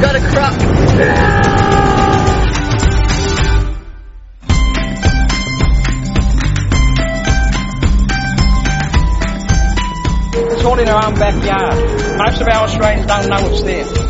Got a crop. It's all in our own backyard. Most of our Australians don't know it's there.